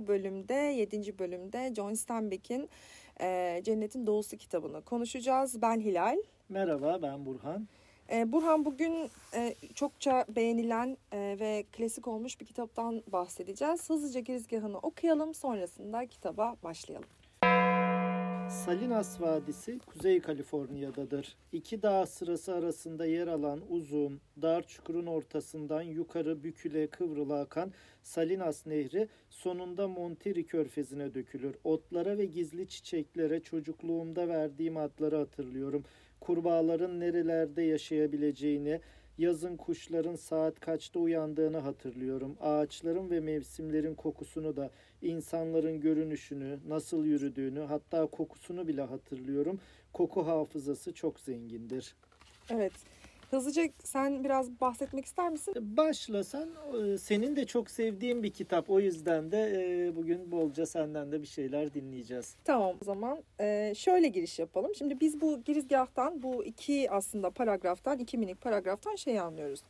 bu bölümde 7. bölümde John Steinbeck'in e, Cennetin Doğusu kitabını konuşacağız. Ben Hilal. Merhaba ben Burhan. E, Burhan bugün e, çokça beğenilen e, ve klasik olmuş bir kitaptan bahsedeceğiz. Hızlıca girizgahını okuyalım sonrasında kitaba başlayalım. Salinas Vadisi Kuzey Kaliforniya'dadır. İki dağ sırası arasında yer alan uzun, dar çukurun ortasından yukarı büküle kıvrıla akan Salinas Nehri sonunda Monterey Körfezi'ne dökülür. Otlara ve gizli çiçeklere çocukluğumda verdiğim adları hatırlıyorum. Kurbağaların nerelerde yaşayabileceğini, yazın kuşların saat kaçta uyandığını hatırlıyorum. Ağaçların ve mevsimlerin kokusunu da, insanların görünüşünü, nasıl yürüdüğünü, hatta kokusunu bile hatırlıyorum. Koku hafızası çok zengindir. Evet. Hızlıca sen biraz bahsetmek ister misin? Başlasan e, senin de çok sevdiğin bir kitap. O yüzden de e, bugün bolca senden de bir şeyler dinleyeceğiz. Tamam o zaman e, şöyle giriş yapalım. Şimdi biz bu girizgahtan bu iki aslında paragraftan iki minik paragraftan şey anlıyoruz.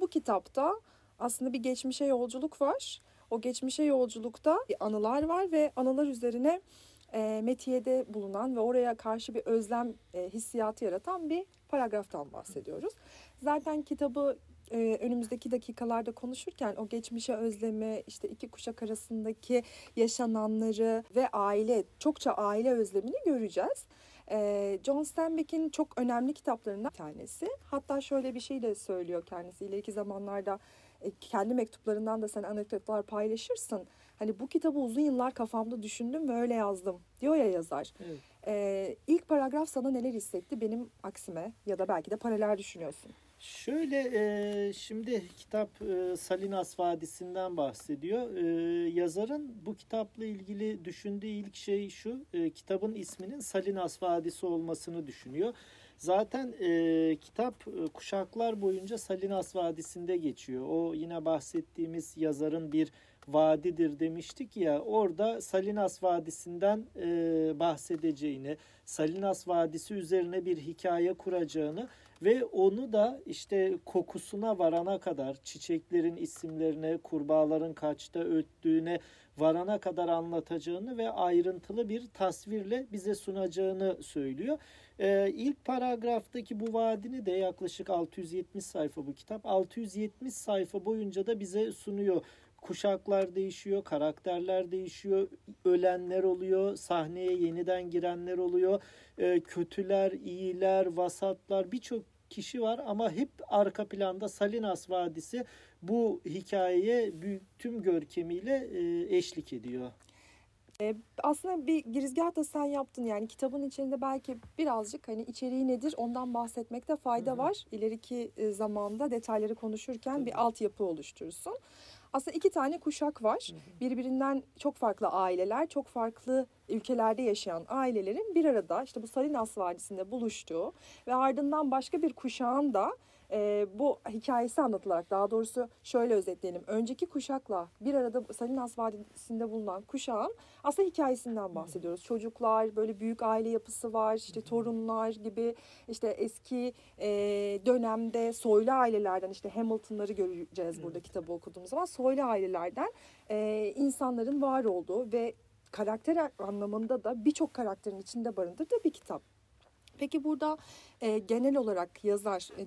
Bu kitapta aslında bir geçmişe yolculuk var. O geçmişe yolculukta anılar var ve anılar üzerine e, metiyede bulunan ve oraya karşı bir özlem e, hissiyatı yaratan bir paragraftan bahsediyoruz. Zaten kitabı e, önümüzdeki dakikalarda konuşurken o geçmişe özlemi, işte iki kuşak arasındaki yaşananları ve aile, çokça aile özlemini göreceğiz. E, John Steinbeck'in çok önemli kitaplarından bir tanesi. Hatta şöyle bir şey de söylüyor kendisi. İleriki zamanlarda e, kendi mektuplarından da sen anekdotlar paylaşırsın. Hani bu kitabı uzun yıllar kafamda düşündüm ve öyle yazdım diyor ya yazar. Evet. Ee, ilk paragraf sana neler hissetti benim aksime ya da belki de paralel düşünüyorsun. Şöyle e, şimdi kitap e, Salinas Vadisi'nden bahsediyor. E, yazarın bu kitapla ilgili düşündüğü ilk şey şu. E, kitabın isminin Salinas Vadisi olmasını düşünüyor. Zaten e, kitap e, kuşaklar boyunca Salinas Vadisi'nde geçiyor. O yine bahsettiğimiz yazarın bir vadidir demiştik ya orada Salinas Vadisi'nden e, bahsedeceğini, Salinas Vadisi üzerine bir hikaye kuracağını ve onu da işte kokusuna varana kadar çiçeklerin isimlerine, kurbağaların kaçta öttüğüne varana kadar anlatacağını ve ayrıntılı bir tasvirle bize sunacağını söylüyor. Ee, ilk paragraftaki bu vaadini de yaklaşık 670 sayfa bu kitap. 670 sayfa boyunca da bize sunuyor kuşaklar değişiyor, karakterler değişiyor, ölenler oluyor, sahneye yeniden girenler oluyor, e, kötüler, iyiler, vasatlar birçok kişi var ama hep arka planda Salinas Vadisi bu hikayeye tüm görkemiyle e, eşlik ediyor. E, aslında bir girizgah da sen yaptın yani kitabın içinde belki birazcık hani içeriği nedir ondan bahsetmekte fayda Hı-hı. var. İleriki e, zamanda detayları konuşurken Tabii. bir altyapı oluşturursun. Aslında iki tane kuşak var. Birbirinden çok farklı aileler, çok farklı ülkelerde yaşayan ailelerin bir arada işte bu Salinas Vadisi'nde buluştuğu ve ardından başka bir kuşağın da e, bu hikayesi anlatılarak daha doğrusu şöyle özetleyelim. Önceki kuşakla bir arada Salinas Vadisi'nde bulunan kuşağın aslında hikayesinden bahsediyoruz. Çocuklar böyle büyük aile yapısı var işte torunlar gibi işte eski e, dönemde soylu ailelerden işte Hamilton'ları göreceğiz burada kitabı okuduğumuz zaman soylu ailelerden e, insanların var olduğu ve karakter anlamında da birçok karakterin içinde barındırdığı bir kitap. Peki burada e, genel olarak yazar e,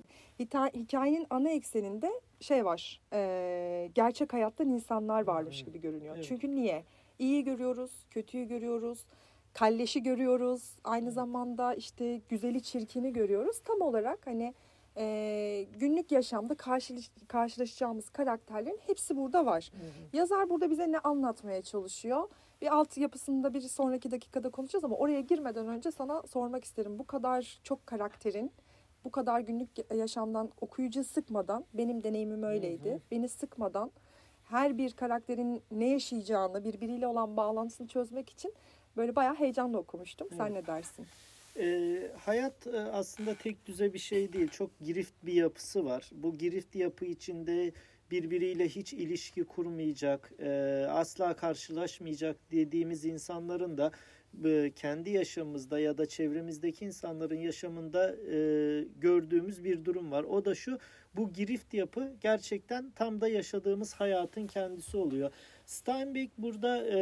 hikayenin ana ekseninde şey var e, gerçek hayattan insanlar varmış gibi görünüyor. Evet. Çünkü niye? İyi görüyoruz, kötüyü görüyoruz, kalleşi görüyoruz, aynı zamanda işte güzeli çirkini görüyoruz. Tam olarak hani e, günlük yaşamda karşılaş, karşılaşacağımız karakterlerin hepsi burada var. Hı hı. Yazar burada bize ne anlatmaya çalışıyor? Bir alt yapısında bir sonraki dakikada konuşacağız ama oraya girmeden önce sana sormak isterim. Bu kadar çok karakterin, bu kadar günlük yaşamdan okuyucu sıkmadan, benim deneyimim öyleydi. Hı hı. Beni sıkmadan her bir karakterin ne yaşayacağını, birbiriyle olan bağlantısını çözmek için böyle bayağı heyecanla okumuştum. Sen ne dersin? E, hayat e, aslında tek düze bir şey değil. Çok girift bir yapısı var. Bu girift yapı içinde birbiriyle hiç ilişki kurmayacak, e, asla karşılaşmayacak dediğimiz insanların da kendi yaşamımızda ya da çevremizdeki insanların yaşamında e, gördüğümüz bir durum var. O da şu, bu girift yapı gerçekten tam da yaşadığımız hayatın kendisi oluyor. Steinbeck burada e,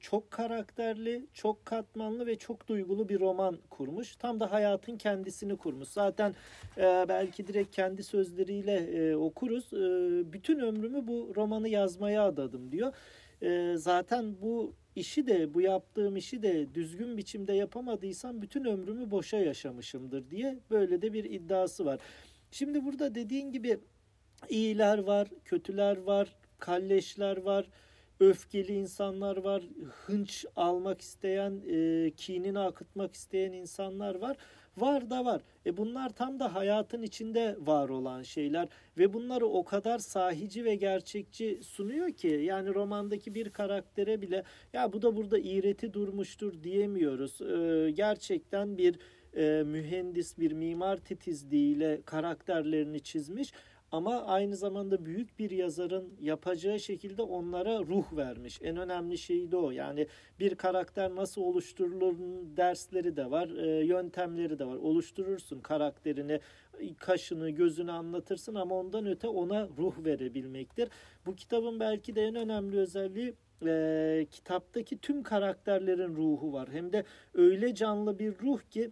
çok karakterli, çok katmanlı ve çok duygulu bir roman kurmuş. Tam da hayatın kendisini kurmuş. Zaten e, belki direkt kendi sözleriyle e, okuruz. E, bütün ömrümü bu romanı yazmaya adadım diyor. E, zaten bu işi de bu yaptığım işi de düzgün biçimde yapamadıysam bütün ömrümü boşa yaşamışımdır diye böyle de bir iddiası var. Şimdi burada dediğin gibi iyiler var, kötüler var, kalleşler var, öfkeli insanlar var, hınç almak isteyen, e, kinini akıtmak isteyen insanlar var. Var da var. E bunlar tam da hayatın içinde var olan şeyler ve bunları o kadar sahici ve gerçekçi sunuyor ki yani romandaki bir karaktere bile ya bu da burada iğreti durmuştur diyemiyoruz. E, gerçekten bir e, mühendis, bir mimar titizliğiyle karakterlerini çizmiş ama aynı zamanda büyük bir yazarın yapacağı şekilde onlara ruh vermiş. En önemli şey de o. Yani bir karakter nasıl oluşturulur dersleri de var, e, yöntemleri de var. Oluşturursun karakterini, kaşını, gözünü anlatırsın ama ondan öte ona ruh verebilmektir. Bu kitabın belki de en önemli özelliği e, kitaptaki tüm karakterlerin ruhu var. Hem de öyle canlı bir ruh ki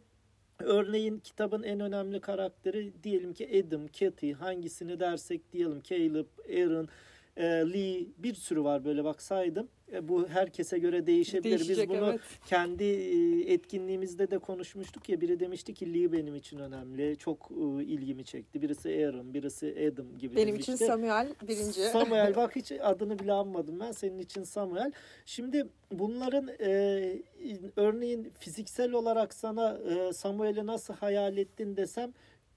Örneğin kitabın en önemli karakteri diyelim ki Adam, Kathy hangisini dersek diyelim Caleb, Aaron, e, Lee bir sürü var böyle bak saydım. E, bu herkese göre değişebilir. Değişecek, Biz bunu evet. kendi e, etkinliğimizde de konuşmuştuk ya biri demişti ki Lee benim için önemli. Çok e, ilgimi çekti. Birisi Aaron, birisi Adam gibi Benim demişti. için Samuel birinci. Samuel bak hiç adını bile anmadım ben senin için Samuel. Şimdi bunların e, örneğin fiziksel olarak sana e, Samuel'i nasıl hayal ettin desem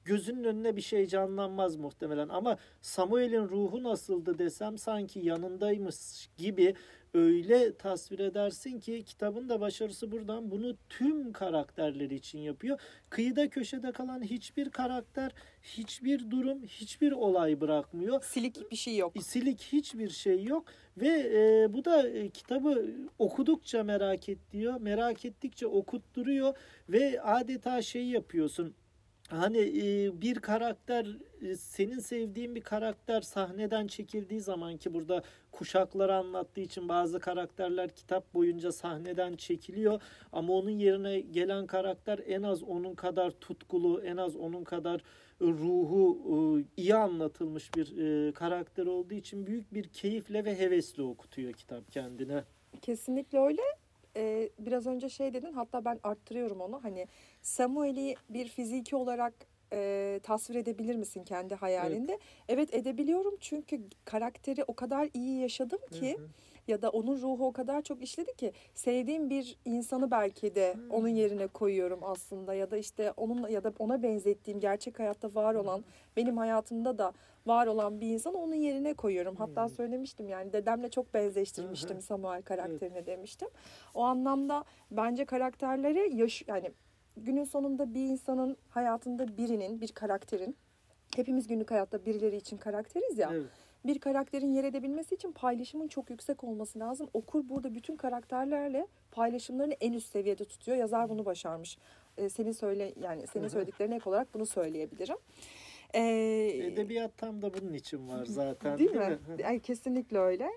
gözünün önüne bir şey canlanmaz muhtemelen ama Samuel'in ruhu nasıldı desem sanki yanındaymış gibi öyle tasvir edersin ki kitabın da başarısı buradan bunu tüm karakterleri için yapıyor. Kıyıda köşede kalan hiçbir karakter, hiçbir durum, hiçbir olay bırakmıyor. Silik bir şey yok. Silik hiçbir şey yok ve e, bu da e, kitabı okudukça merak et diyor. Merak ettikçe okutturuyor ve adeta şey yapıyorsun. Hani bir karakter senin sevdiğin bir karakter sahneden çekildiği zaman ki burada kuşakları anlattığı için bazı karakterler kitap boyunca sahneden çekiliyor ama onun yerine gelen karakter en az onun kadar tutkulu, en az onun kadar ruhu iyi anlatılmış bir karakter olduğu için büyük bir keyifle ve hevesle okutuyor kitap kendine. Kesinlikle öyle. Ee, biraz önce şey dedin hatta ben arttırıyorum onu. Hani Samuel'i bir fiziki olarak e, tasvir edebilir misin kendi hayalinde? Evet. edebiliyorum çünkü karakteri o kadar iyi yaşadım ki Hı hı. ya da onun ruhu o kadar çok işledi ki sevdiğim bir insanı belki de Hmm. onun yerine koyuyorum aslında ya da işte onun ya da ona benzettiğim gerçek hayatta var olan benim hayatımda da var olan bir insan onun yerine koyuyorum. Hatta Hmm. söylemiştim yani dedemle çok benzeştirmiştim. Samuel karakterini demiştim. O anlamda bence karakterleri yaş yani günün sonunda bir insanın hayatında birinin bir karakterin hepimiz günlük hayatta birileri için karakteriz ya Evet. bir karakterin yer edebilmesi için paylaşımın çok yüksek olması lazım. Okur burada bütün karakterlerle paylaşımlarını en üst seviyede tutuyor. Yazar bunu başarmış. Ee, senin söyle yani senin söylediklerine ek olarak bunu söyleyebilirim. Ee, Edebiyat tam da bunun için var zaten. değil, mi? Hı. Ay, kesinlikle öyle.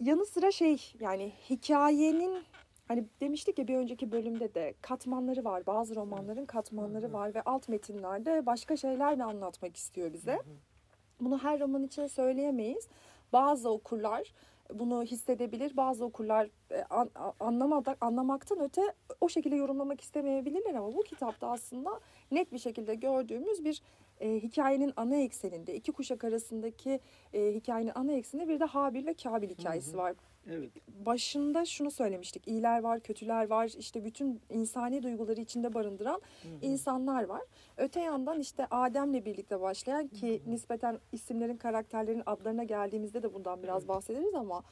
Yanı sıra şey yani hikayenin hani demiştik ya bir önceki bölümde de katmanları var. Bazı romanların katmanları var ve alt metinlerde başka şeyler de anlatmak istiyor bize. Bunu her roman için söyleyemeyiz. Bazı okurlar bunu hissedebilir, bazı okurlar e, an, a- anlamadak, anlamaktan öte o şekilde yorumlamak istemeyebilirler ama bu kitapta aslında net bir şekilde gördüğümüz bir e, hikayenin ana ekseninde, iki kuşak arasındaki e, hikayenin ana ekseninde bir de Habil ve Kabil hikayesi Hı hı. var. Evet. Başında şunu söylemiştik, iyiler var, kötüler var, işte bütün insani duyguları içinde barındıran Hı hı. insanlar var. Öte yandan işte Adem'le birlikte başlayan ki nispeten isimlerin karakterlerin adlarına geldiğimizde de bundan biraz Evet. bahsederiz ama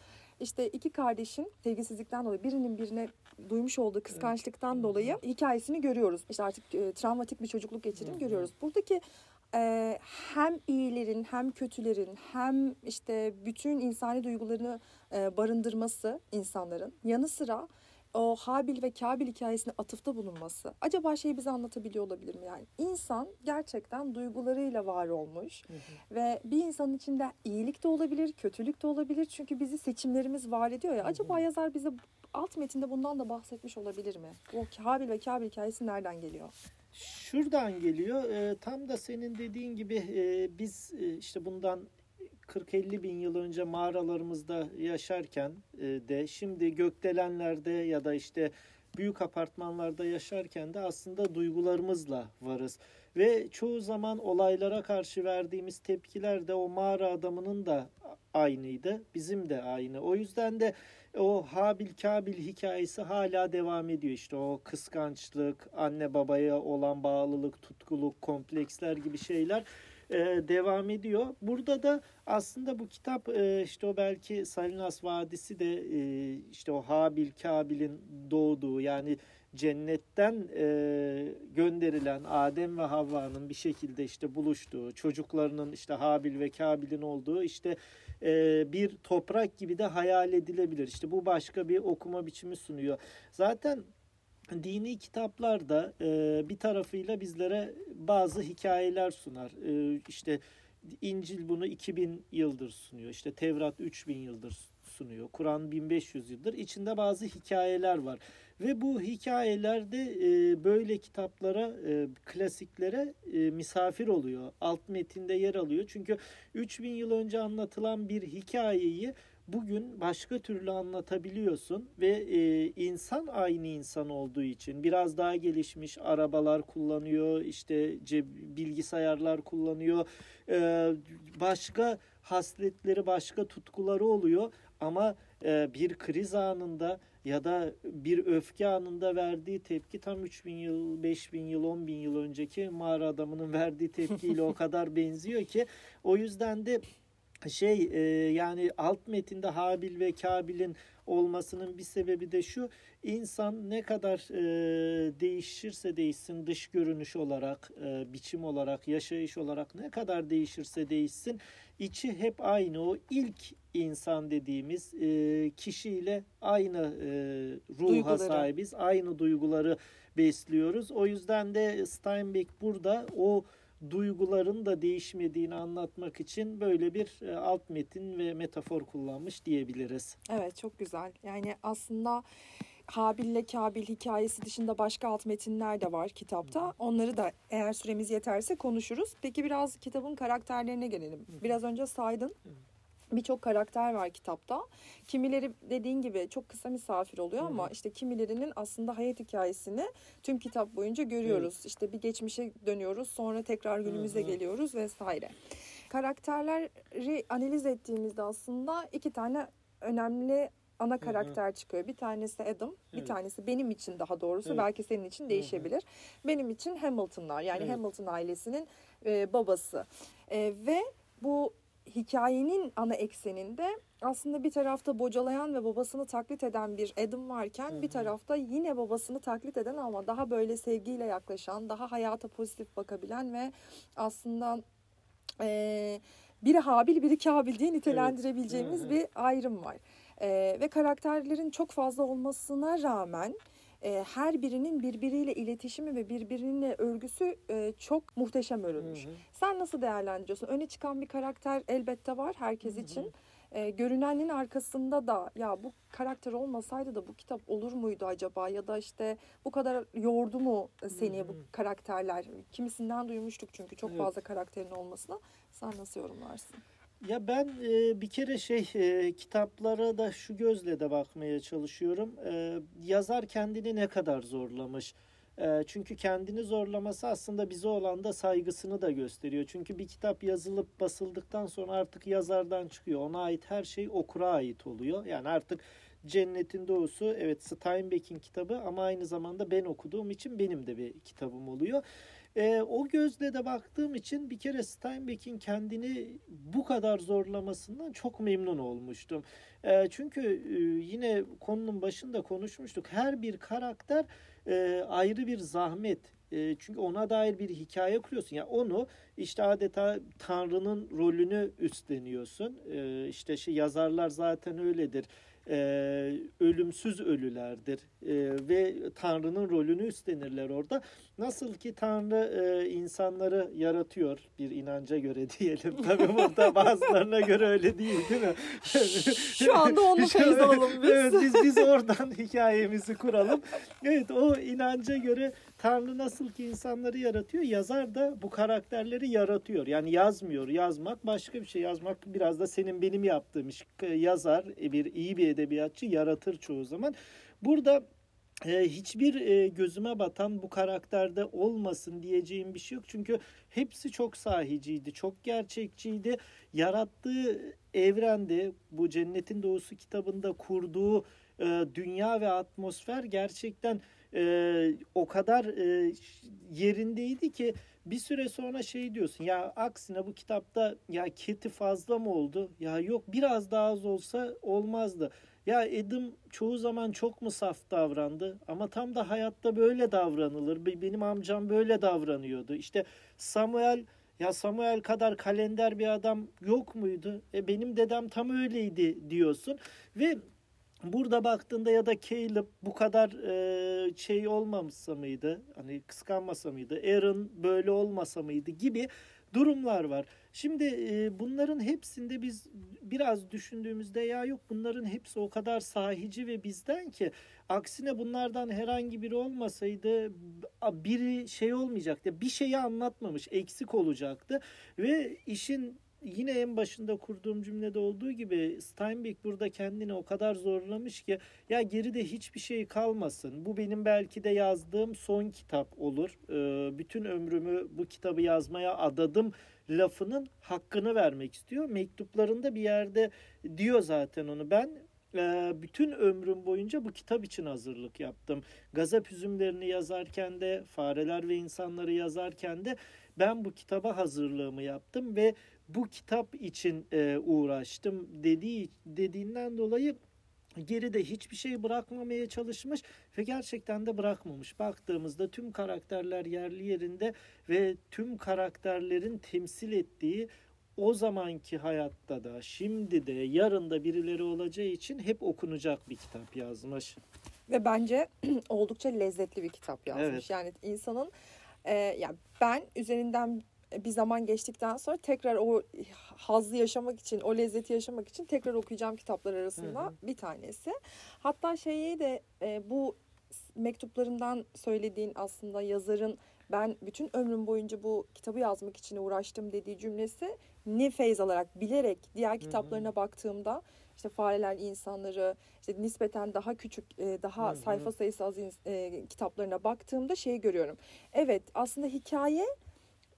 işte iki kardeşin sevgisizlikten dolayı birinin birine duymuş olduğu kıskançlıktan Hı hı. dolayı hikayesini görüyoruz. İşte artık e, travmatik bir çocukluk Hı hı. görüyoruz. Buradaki e, hem iyilerin hem kötülerin hem işte bütün insani duygularını e, barındırması insanların yanı sıra o Habil ve Kabil hikayesine atıfta bulunması acaba şeyi bize anlatabiliyor olabilir mi? Yani insan gerçekten duygularıyla var olmuş Hı hı. ve bir insanın içinde iyilik de olabilir, kötülük de olabilir. Çünkü bizi seçimlerimiz var ediyor ya. Acaba yazar bize alt metinde bundan da bahsetmiş olabilir mi? O Habil ve Kabil hikayesi nereden geliyor? Şuradan geliyor. e, tam da senin dediğin gibi e, biz e, işte bundan 40-50 bin yıl önce mağaralarımızda yaşarken e, de şimdi gökdelenlerde ya da işte büyük apartmanlarda yaşarken de aslında duygularımızla varız. Ve çoğu zaman olaylara karşı verdiğimiz tepkiler de o mağara adamının da aynıydı. Bizim de aynı. O yüzden de o Habil Kabil hikayesi hala devam ediyor. İşte o kıskançlık, anne babaya olan bağlılık, tutkuluk, kompleksler gibi şeyler e, devam ediyor. Burada da aslında bu kitap e, işte o belki Salinas Vadisi de e, işte o Habil Kabil'in doğduğu yani cennetten e, gönderilen Adem ve Havva'nın bir şekilde işte buluştuğu, çocuklarının işte Habil ve Kabil'in olduğu işte e, bir toprak gibi de hayal edilebilir. İşte bu başka bir okuma biçimi sunuyor. Zaten dini kitaplarda e, bir tarafıyla bizlere bazı hikayeler sunar. E, işte İncil bunu 2000 yıldır sunuyor. İşte Tevrat 3000 yıldır sunuyor. Kur'an 1500 yıldır. İçinde bazı hikayeler var. Ve bu hikayelerde e, böyle kitaplara, e, klasiklere e, misafir oluyor. Alt metinde yer alıyor. Çünkü 3000 yıl önce anlatılan bir hikayeyi bugün başka türlü anlatabiliyorsun ve e, insan aynı insan olduğu için biraz daha gelişmiş arabalar kullanıyor, işte ceb, bilgisayarlar kullanıyor, e, başka hasletleri, başka tutkuları oluyor ama e, bir kriz anında ya da bir öfke anında verdiği tepki tam 3000 yıl, 5000 yıl, 10 bin yıl önceki mağara adamının verdiği tepkiyle o kadar benziyor ki o yüzden de şey e, yani alt metinde Habil ve Kabil'in olmasının bir sebebi de şu insan ne kadar e, değişirse değişsin dış görünüş olarak e, biçim olarak yaşayış olarak ne kadar değişirse değişsin içi hep aynı. O ilk insan dediğimiz e, kişiyle aynı e, ruha Duyguları. sahibiz aynı duyguları besliyoruz o yüzden de Steinbeck burada o duyguların da değişmediğini anlatmak için böyle bir e, alt metin ve metafor kullanmış diyebiliriz. Evet çok güzel. Yani aslında Habil'le Kabil hikayesi dışında başka alt metinler de var kitapta. Onları da eğer süremiz yeterse konuşuruz. Peki biraz kitabın karakterlerine gelelim. Biraz önce saydın. Birçok karakter var kitapta. Kimileri dediğin gibi çok kısa misafir oluyor ama işte kimilerinin aslında hayat hikayesini tüm kitap boyunca görüyoruz. İşte bir geçmişe dönüyoruz, sonra tekrar günümüze geliyoruz vesaire. Karakterleri analiz ettiğimizde aslında iki tane önemli ana karakter çıkıyor. Bir tanesi Adam, bir Evet. tanesi benim için daha doğrusu Evet. belki senin için değişebilir. Benim için Hamilton'lar yani Evet. Hamilton ailesinin e, babası. E, ve bu hikayenin ana ekseninde aslında bir tarafta bocalayan ve babasını taklit eden bir Adam varken Hı bir tarafta yine babasını taklit eden ama daha böyle sevgiyle yaklaşan, daha hayata pozitif bakabilen ve aslında e, biri Habil biri Kabil diye nitelendirebileceğimiz Hı hı. bir ayrım var. E, ve karakterlerin çok fazla olmasına rağmen e, her birinin birbiriyle iletişimi ve birbiriyle örgüsü e, çok muhteşem örülmüş. Hı hı. Sen nasıl değerlendiriyorsun? Öne çıkan bir karakter elbette var herkes Hı hı. için. E, görünenin arkasında da ya bu karakter olmasaydı da bu kitap olur muydu acaba ya da işte bu kadar yordu mu seni bu karakterler? Kimisinden duymuştuk çünkü çok Evet. fazla karakterin olmasına. Sen nasıl yorumlarsın? Ya ben e, bir kere şey e, kitaplara da şu gözle de bakmaya çalışıyorum. E, yazar kendini ne kadar zorlamış. E, çünkü kendini zorlaması aslında bize olan da saygısını da gösteriyor. Çünkü bir kitap yazılıp basıldıktan sonra artık yazardan çıkıyor. Ona ait her şey okura ait oluyor. Yani artık Cennetin Doğusu evet Steinbeck'in kitabı ama aynı zamanda ben okuduğum için benim de bir kitabım oluyor. E, o gözle de baktığım için bir kere Steinbeck'in kendini bu kadar zorlamasından çok memnun olmuştum. E, çünkü e, yine konunun başında konuşmuştuk. Her bir karakter e, ayrı bir zahmet. E, çünkü ona dair bir hikaye kuruyorsun. Yani onu işte adeta Tanrı'nın rolünü üstleniyorsun. E, işte şey yazarlar zaten öyledir. E, ölümsüz ölülerdir e, ve Tanrı'nın rolünü üstlenirler orada. Nasıl ki Tanrı e, insanları yaratıyor bir inanca göre diyelim. Tabii burada bazılarına göre öyle değil değil mi? Şu anda onu feyiz alalım biz. Evet, biz, biz oradan hikayemizi kuralım. Evet o inanca göre Tanrı nasıl ki insanları yaratıyor yazar da bu karakterleri yaratıyor. Yani yazmıyor. Yazmak başka bir şey. Yazmak biraz da senin benim yaptığım iş. Yazar bir iyi bir edebiyatçı yaratır çoğu zaman. Burada e, hiçbir e, gözüme batan bu karakterde olmasın diyeceğim bir şey yok. Çünkü hepsi çok sahiciydi, çok gerçekçiydi. Yarattığı evrende bu Cennetin Doğusu kitabında kurduğu e, dünya ve atmosfer gerçekten e, o kadar e, yerindeydi ki bir süre sonra şey diyorsun ya aksine bu kitapta ya Keti fazla mı oldu? Ya yok biraz daha az olsa olmazdı. Ya Edim çoğu zaman çok mu saf davrandı ama tam da hayatta böyle davranılır. Benim amcam böyle davranıyordu. İşte Samuel ya Samuel kadar kalender bir adam yok muydu? E benim dedem tam öyleydi diyorsun ve Burada baktığında ya da Caleb bu kadar e, şey olmamasa mıydı? Hani kıskanmasa mıydı? Aaron böyle olmasa mıydı gibi durumlar var. Şimdi e, bunların hepsinde biz biraz düşündüğümüzde ya yok bunların hepsi o kadar sahici ve bizden ki aksine bunlardan herhangi biri olmasaydı biri şey olmayacaktı. Bir şeyi anlatmamış, eksik olacaktı ve işin yine en başında kurduğum cümlede olduğu gibi Steinbeck burada kendini o kadar zorlamış ki ya geride hiçbir şey kalmasın. Bu benim belki de yazdığım son kitap olur. Ee, bütün ömrümü bu kitabı yazmaya adadım lafının hakkını vermek istiyor. Mektuplarında bir yerde diyor zaten onu. Ben e, bütün ömrüm boyunca bu kitap için hazırlık yaptım. Gazap üzümlerini yazarken de, fareler ve insanları yazarken de ben bu kitaba hazırlığımı yaptım ve bu kitap için e, uğraştım dediği dediğinden dolayı geride hiçbir şey bırakmamaya çalışmış ve gerçekten de bırakmamış. Baktığımızda tüm karakterler yerli yerinde ve tüm karakterlerin temsil ettiği o zamanki hayatta da şimdi de yarın da birileri olacağı için hep okunacak bir kitap yazmış. Ve bence oldukça lezzetli bir kitap yazmış. Evet. Yani insanın e, yani ben üzerinden bir zaman geçtikten sonra tekrar o hazzı yaşamak için, o lezzeti yaşamak için tekrar okuyacağım kitaplar arasında hı hı. bir tanesi. Hatta şeyi de e, bu mektuplarından söylediğin aslında yazarın ben bütün ömrüm boyunca bu kitabı yazmak için uğraştım dediği cümlesi ne feyz alarak bilerek diğer kitaplarına hı hı. baktığımda işte fareler insanları işte nispeten daha küçük e, daha hı hı. sayfa sayısı az e, kitaplarına baktığımda şeyi görüyorum. Evet aslında hikaye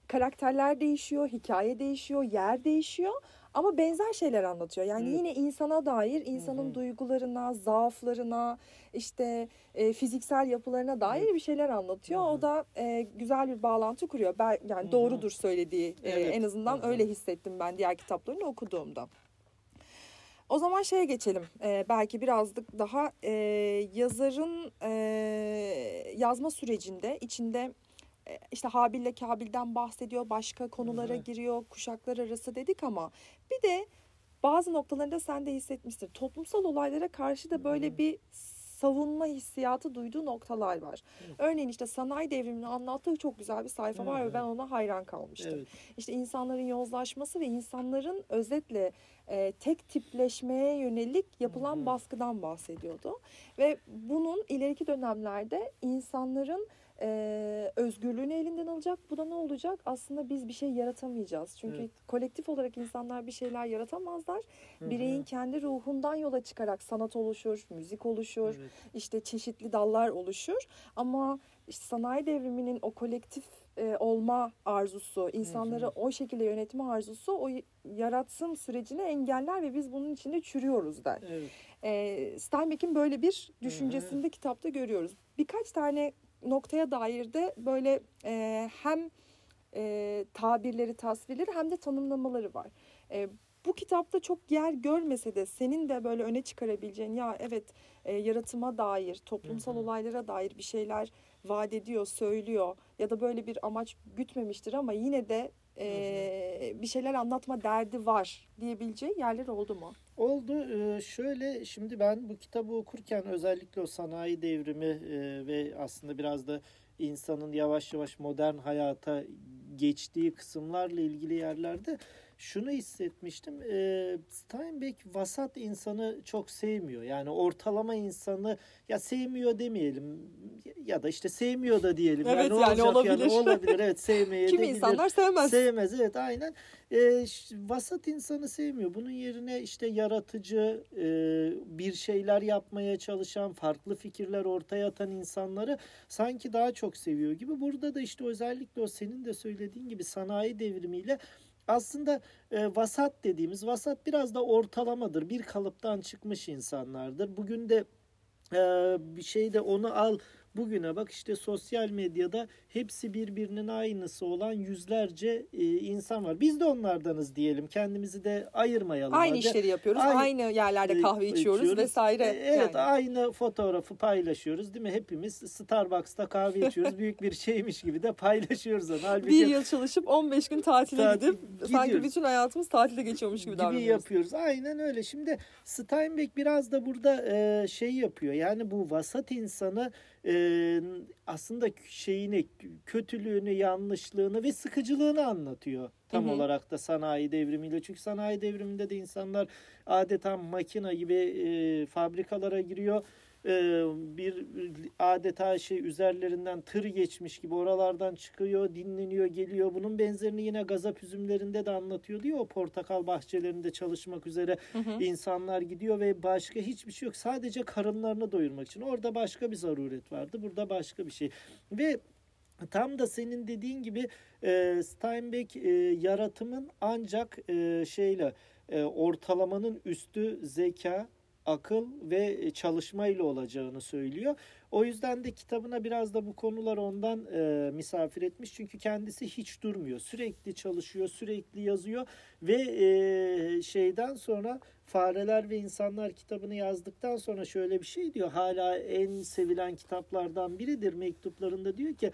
karakterler değişiyor, hikaye değişiyor, yer değişiyor ama benzer şeyler anlatıyor. Yani evet. yine insana dair, insanın Hı-hı. duygularına, zaaflarına, işte e, fiziksel yapılarına dair evet. bir şeyler anlatıyor. Hı-hı. O da e, güzel bir bağlantı kuruyor. Ben yani Hı-hı. doğrudur söylediği. E, evet. en azından Hı-hı. öyle hissettim ben diğer kitaplarını okuduğumda. O zaman şeye geçelim. Ee, belki birazcık daha e, yazarın e, yazma sürecinde içinde işte Habil'le Kabil'den bahsediyor, başka konulara evet. giriyor, kuşaklar arası dedik ama bir de bazı noktalarında sen de hissetmişsin. Toplumsal olaylara karşı da böyle bir savunma hissiyatı duyduğu noktalar var. Evet. Örneğin işte sanayi devrimini anlattığı çok güzel bir sayfa var evet. ve ben ona hayran kalmıştım. Evet. İşte insanların yozlaşması ve insanların özetle e, tek tipleşmeye yönelik yapılan Hı-hı. baskıdan bahsediyordu. Ve bunun ileriki dönemlerde insanların e, özgürlüğünü elinden alacak. Bu da ne olacak? Aslında biz bir şey yaratamayacağız. Çünkü evet. kolektif olarak insanlar bir şeyler yaratamazlar. Hı-hı. Bireyin kendi ruhundan yola çıkarak sanat oluşur, müzik oluşur, evet. işte çeşitli dallar oluşur. Ama işte sanayi devriminin o kolektif e, olma arzusu, insanları Hı-hı. o şekilde yönetme arzusu o yaratım sürecini engeller ve biz bunun içinde çürüyoruz der. Evet. E, Steinbeck'in böyle bir düşüncesinde Hı-hı. kitapta görüyoruz. Birkaç tane noktaya dair de böyle e, hem e, tabirleri, tasvirleri hem de tanımlamaları var. E, bu kitapta çok yer görmese de senin de böyle öne çıkarabileceğin ya evet e, yaratıma dair, toplumsal hı hı. olaylara dair bir şeyler vaat ediyor, söylüyor ya da böyle bir amaç gütmemiştir ama yine de e, bir şeyler anlatma derdi var diyebileceği yerler oldu mu? Oldu. Ee, şöyle şimdi ben bu kitabı okurken özellikle o sanayi devrimi e, ve aslında biraz da insanın yavaş yavaş modern hayata geçtiği kısımlarla ilgili yerlerde şunu hissetmiştim. E, Steinbeck vasat insanı çok sevmiyor. Yani ortalama insanı ya sevmiyor demeyelim ya da işte sevmiyor da diyelim. Evet yani, yani olabilir. Yani olabilir. Evet sevmeye Kimi insanlar sevmez. Sevmez evet aynen. E, vasat insanı sevmiyor. Bunun yerine işte yaratıcı e, bir şeyler yapmaya çalışan, farklı fikirler ortaya atan insanları sanki daha çok seviyor gibi. Burada da işte özellikle o senin de söylediğin gibi sanayi devrimiyle aslında e, vasat dediğimiz vasat biraz da ortalamadır. Bir kalıptan çıkmış insanlardır. Bugün de e, bir şeyde onu al Bugüne bak işte sosyal medyada hepsi birbirinin aynısı olan yüzlerce e, insan var. Biz de onlardanız diyelim. Kendimizi de ayırmayalım. Aynı hadi. işleri yapıyoruz. Aynı, aynı yerlerde kahve içiyoruz, içiyoruz vesaire. E, evet yani. aynı fotoğrafı paylaşıyoruz değil mi? Hepimiz Starbucks'ta kahve içiyoruz. Büyük bir şeymiş gibi de paylaşıyoruz onu. Halbuki, bir yıl çalışıp 15 gün tatile tatil, gidip gidiyoruz. sanki bütün hayatımız tatilde geçiyormuş gibi, gibi davranıyoruz. yapıyoruz. Aynen öyle. Şimdi Steinbeck biraz da burada e, şey yapıyor. Yani bu vasat insanı e, aslında şeyini, kötülüğünü, yanlışlığını ve sıkıcılığını anlatıyor. Tam hı hı. olarak da sanayi devrimiyle. Çünkü sanayi devriminde de insanlar adeta makina gibi e, fabrikalara giriyor bir adeta şey üzerlerinden tır geçmiş gibi oralardan çıkıyor, dinleniyor, geliyor. Bunun benzerini yine gazap üzümlerinde de anlatıyor diyor. O portakal bahçelerinde çalışmak üzere hı hı. insanlar gidiyor ve başka hiçbir şey yok. Sadece karınlarını doyurmak için. Orada başka bir zaruret vardı. Burada başka bir şey. Ve Tam da senin dediğin gibi e, Steinbeck e, yaratımın ancak e, şeyle e, ortalamanın üstü zeka, akıl ve çalışmayla olacağını söylüyor. O yüzden de kitabına biraz da bu konular ondan e, misafir etmiş. Çünkü kendisi hiç durmuyor. Sürekli çalışıyor, sürekli yazıyor ve e, şeyden sonra Fareler ve İnsanlar kitabını yazdıktan sonra şöyle bir şey diyor. Hala en sevilen kitaplardan biridir. Mektuplarında diyor ki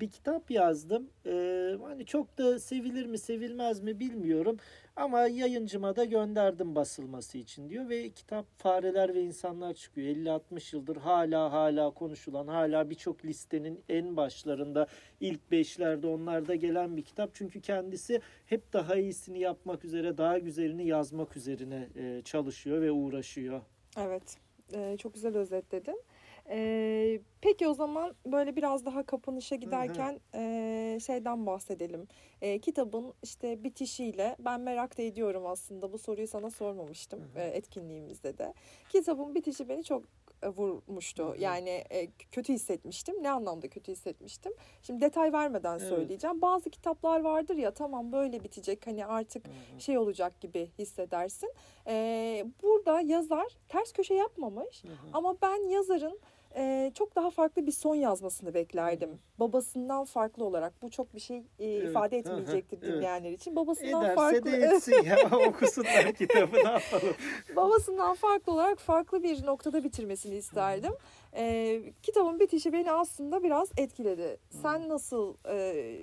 bir kitap yazdım. Ee, hani çok da sevilir mi sevilmez mi bilmiyorum. Ama yayıncıma da gönderdim basılması için diyor. Ve kitap Fareler ve İnsanlar çıkıyor. 50-60 yıldır hala hala konuşulan, hala birçok listenin en başlarında ilk beşlerde onlarda gelen bir kitap. Çünkü kendisi hep daha iyisini yapmak üzere, daha güzelini yazmak üzerine e, çalışıyor ve uğraşıyor. Evet, e, çok güzel özetledin. Ee, peki o zaman böyle biraz daha kapanışa giderken E, şeyden bahsedelim. E, kitabın işte bitişiyle ben merak da ediyorum aslında bu soruyu sana sormamıştım hı hı. E, etkinliğimizde de. Kitabın bitişi beni çok vurmuştu. Hı hı. Yani e, kötü hissetmiştim. Ne anlamda kötü hissetmiştim? Şimdi detay vermeden evet. söyleyeceğim. Bazı kitaplar vardır ya tamam böyle bitecek hani artık hı hı. şey olacak gibi hissedersin. E, burada yazar ters köşe yapmamış hı hı. ama ben yazarın e, çok daha farklı bir son yazmasını beklerdim. Babasından farklı olarak. Bu çok bir şey e, evet. ifade etmeyecektir Aha, dinleyenler evet. için. Babasından Ederse farklı. de etsin ya okusunlar kitabı ne yapalım. Babasından farklı olarak farklı bir noktada bitirmesini isterdim. E, kitabın bitişi beni aslında biraz etkiledi. Sen nasıl e,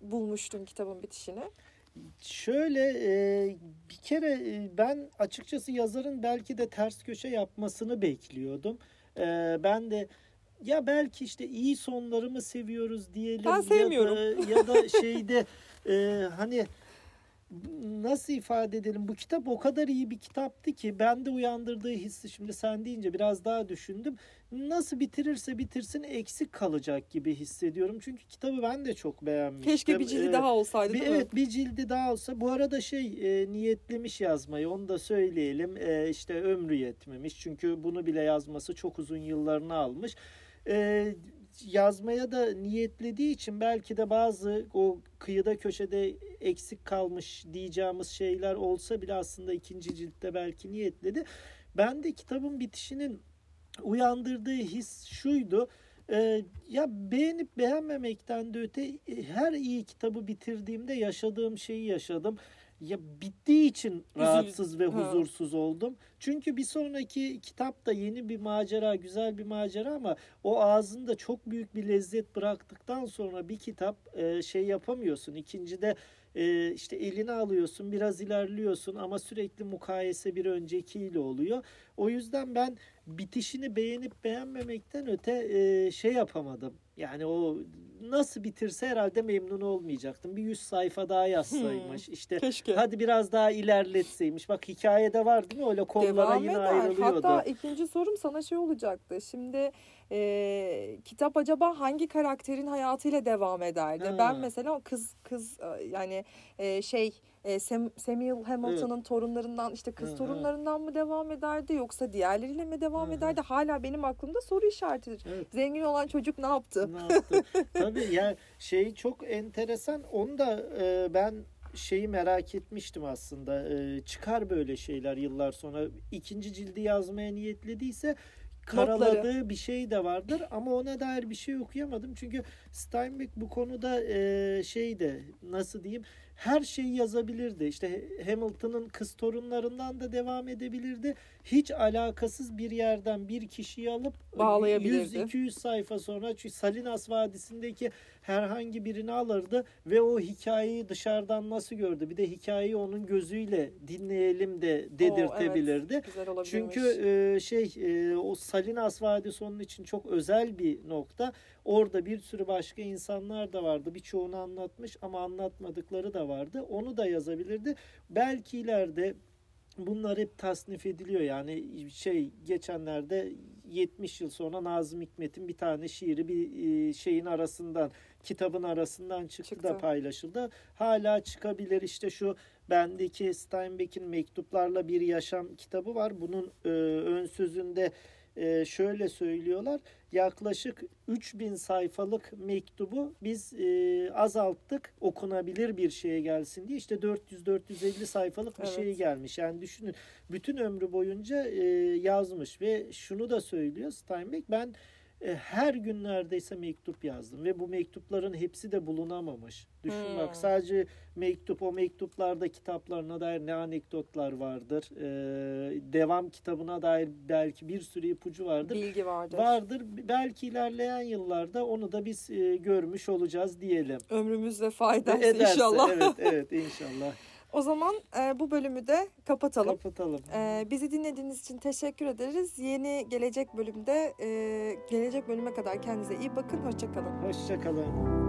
bulmuştun kitabın bitişini? Şöyle e, bir kere ben açıkçası yazarın belki de ters köşe yapmasını bekliyordum. Ee, ben de ya belki işte iyi sonları mı seviyoruz diyelim. Ben sevmiyorum. Ya da, ya da şeyde e, hani nasıl ifade edelim bu kitap o kadar iyi bir kitaptı ki bende uyandırdığı hissi şimdi sen deyince biraz daha düşündüm. Nasıl bitirirse bitirsin eksik kalacak gibi hissediyorum. Çünkü kitabı ben de çok beğenmiştim. Keşke bir cildi ee, daha olsaydı bir, değil Evet bir cildi daha olsa. Bu arada şey e, niyetlemiş yazmayı onu da söyleyelim. E, işte ömrü yetmemiş. Çünkü bunu bile yazması çok uzun yıllarını almış. E, yazmaya da niyetlediği için belki de bazı o kıyıda köşede eksik kalmış diyeceğimiz şeyler olsa bile aslında ikinci ciltte belki niyetledi. Ben de kitabın bitişinin uyandırdığı his şuydu. Ee, ya beğenip beğenmemekten de öte e, her iyi kitabı bitirdiğimde yaşadığım şeyi yaşadım. Ya bittiği için rahatsız ve huzursuz oldum. Çünkü bir sonraki kitap da yeni bir macera, güzel bir macera ama o ağzında çok büyük bir lezzet bıraktıktan sonra bir kitap e, şey yapamıyorsun. İkincide e, işte eline alıyorsun, biraz ilerliyorsun ama sürekli mukayese bir öncekiyle oluyor. O yüzden ben bitişini beğenip beğenmemekten öte e, şey yapamadım. Yani o nasıl bitirse herhalde memnun olmayacaktım. Bir 100 sayfa daha yazsaymış. İşte Keşke. hadi biraz daha ilerletseymiş. Bak hikayede var değil mi? Öyle kollara Devam yine eder. ayrılıyordu. Hatta ikinci sorum sana şey olacaktı. Şimdi e, kitap acaba hangi karakterin hayatıyla devam ederdi? Ha. Ben mesela kız kız e, yani e, şey e, Sam, Samuel Hamilton'ın torunlarından işte kız hı. torunlarından mı devam ederdi yoksa diğerleriyle mi devam hı. ederdi? Hala benim aklımda soru işaretidir. Evet. Zengin olan çocuk ne yaptı? Ne yaptı? Tabii ya şey çok enteresan. Onu da e, ben şeyi merak etmiştim aslında. E, çıkar böyle şeyler yıllar sonra. ikinci cildi yazmaya niyetlediyse karaladığı bir şey de vardır ama ona dair bir şey okuyamadım. Çünkü Steinbeck bu konuda e, şey de nasıl diyeyim her şeyi yazabilirdi. İşte Hamilton'ın kız torunlarından da devam edebilirdi. Hiç alakasız bir yerden bir kişiyi alıp Bağlayabilirdi. 100-200 sayfa sonra çünkü Salinas Vadisi'ndeki herhangi birini alırdı ve o hikayeyi dışarıdan nasıl gördü? Bir de hikayeyi onun gözüyle dinleyelim de dedirtebilirdi. Oo, evet. Çünkü e, şey e, o Salinas Vadisi onun için çok özel bir nokta. Orada bir sürü başka insanlar da vardı. Birçoğunu anlatmış ama anlatmadıkları da vardı. Onu da yazabilirdi. Belki ileride bunlar hep tasnif ediliyor. Yani şey geçenlerde 70 yıl sonra Nazım Hikmet'in bir tane şiiri bir e, şeyin arasından kitabın arasından çıktı, Çıktı. da paylaşıldı. Hala çıkabilir. İşte şu bendeki Steinbeck'in Mektuplarla Bir Yaşam kitabı var. Bunun e, ön sözünde e, şöyle söylüyorlar. Yaklaşık 3000 sayfalık mektubu biz e, azalttık okunabilir bir şeye gelsin diye. İşte 400-450 sayfalık bir Evet. şey gelmiş. Yani düşünün bütün ömrü boyunca e, yazmış ve şunu da söylüyor Steinbeck ben her gün neredeyse mektup yazdım ve bu mektupların hepsi de bulunamamış. Düşün Hmm. bak sadece mektup o mektuplarda kitaplarına dair ne anekdotlar vardır. E, devam kitabına dair belki bir sürü ipucu vardır. bilgi vardır. Vardır. Belki ilerleyen yıllarda onu da biz e, görmüş olacağız diyelim. Ömrümüzde faydası Ederse, inşallah. Evet, evet inşallah. O zaman e, bu bölümü de kapatalım. Kapatalım. Ee, bizi dinlediğiniz için teşekkür ederiz. Yeni gelecek bölümde e, gelecek bölüme kadar kendinize iyi bakın. Hoşçakalın. Hoşçakalın.